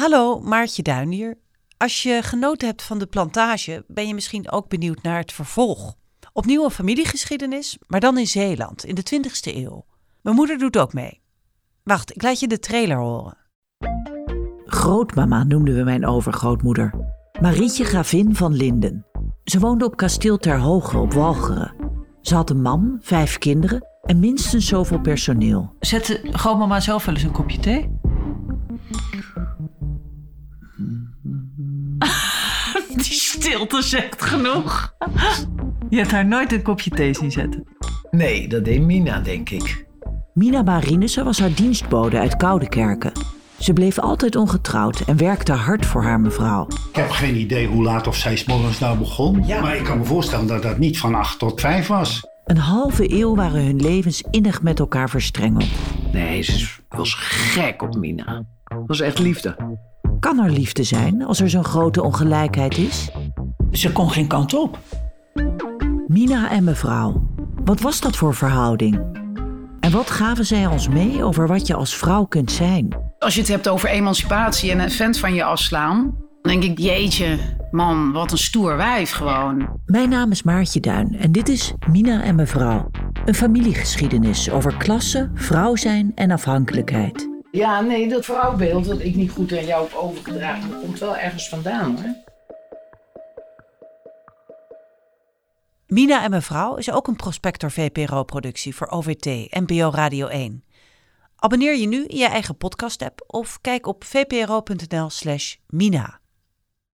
Hallo, Maartje Duin hier. Als je genoten hebt van de plantage, ben je misschien ook benieuwd naar het vervolg. Opnieuw een familiegeschiedenis, maar dan in Zeeland, in de 20e eeuw. Mijn moeder doet ook mee. Wacht, ik laat je de trailer horen. Grootmama noemden we mijn overgrootmoeder. Marietje Gravin van Linden. Ze woonde op kasteel Ter Hoge op Walcheren. Ze had een man, vijf kinderen en minstens zoveel personeel. Zette grootmama zelf wel eens een kopje thee? Stilte zegt genoeg. Je hebt haar nooit een kopje thee zien zetten. Nee, dat deed Mina, denk ik. Mina Marinissen was haar dienstbode uit Koudekerken. Ze bleef altijd ongetrouwd en werkte hard voor haar mevrouw. Ik heb geen idee hoe laat of zij morgens nou begon. Maar ik kan me voorstellen dat dat niet van 8 tot 5 was. Een halve eeuw waren hun levens innig met elkaar verstrengeld. Nee, ze was gek op Mina. Dat was echt liefde. Kan er liefde zijn als er zo'n grote ongelijkheid is? Ze kon geen kant op. Mina en mevrouw. Wat was dat voor verhouding? En wat gaven zij ons mee over wat je als vrouw kunt zijn? Als je het hebt over emancipatie en een vent van je afslaan, dan denk ik, jeetje, man, wat een stoer wijf gewoon. Mijn naam is Maartje Duin en dit is Mina en mevrouw. Een familiegeschiedenis over klasse, vrouw zijn en afhankelijkheid. Ja, nee, dat vrouwbeeld dat ik niet goed aan jou heb overgedragen, dat komt wel ergens vandaan hoor. Mina en mevrouw is ook een Prospector VPRO-productie voor OVT, NPO Radio 1. Abonneer je nu in je eigen podcast-app of kijk op vpro.nl/mina.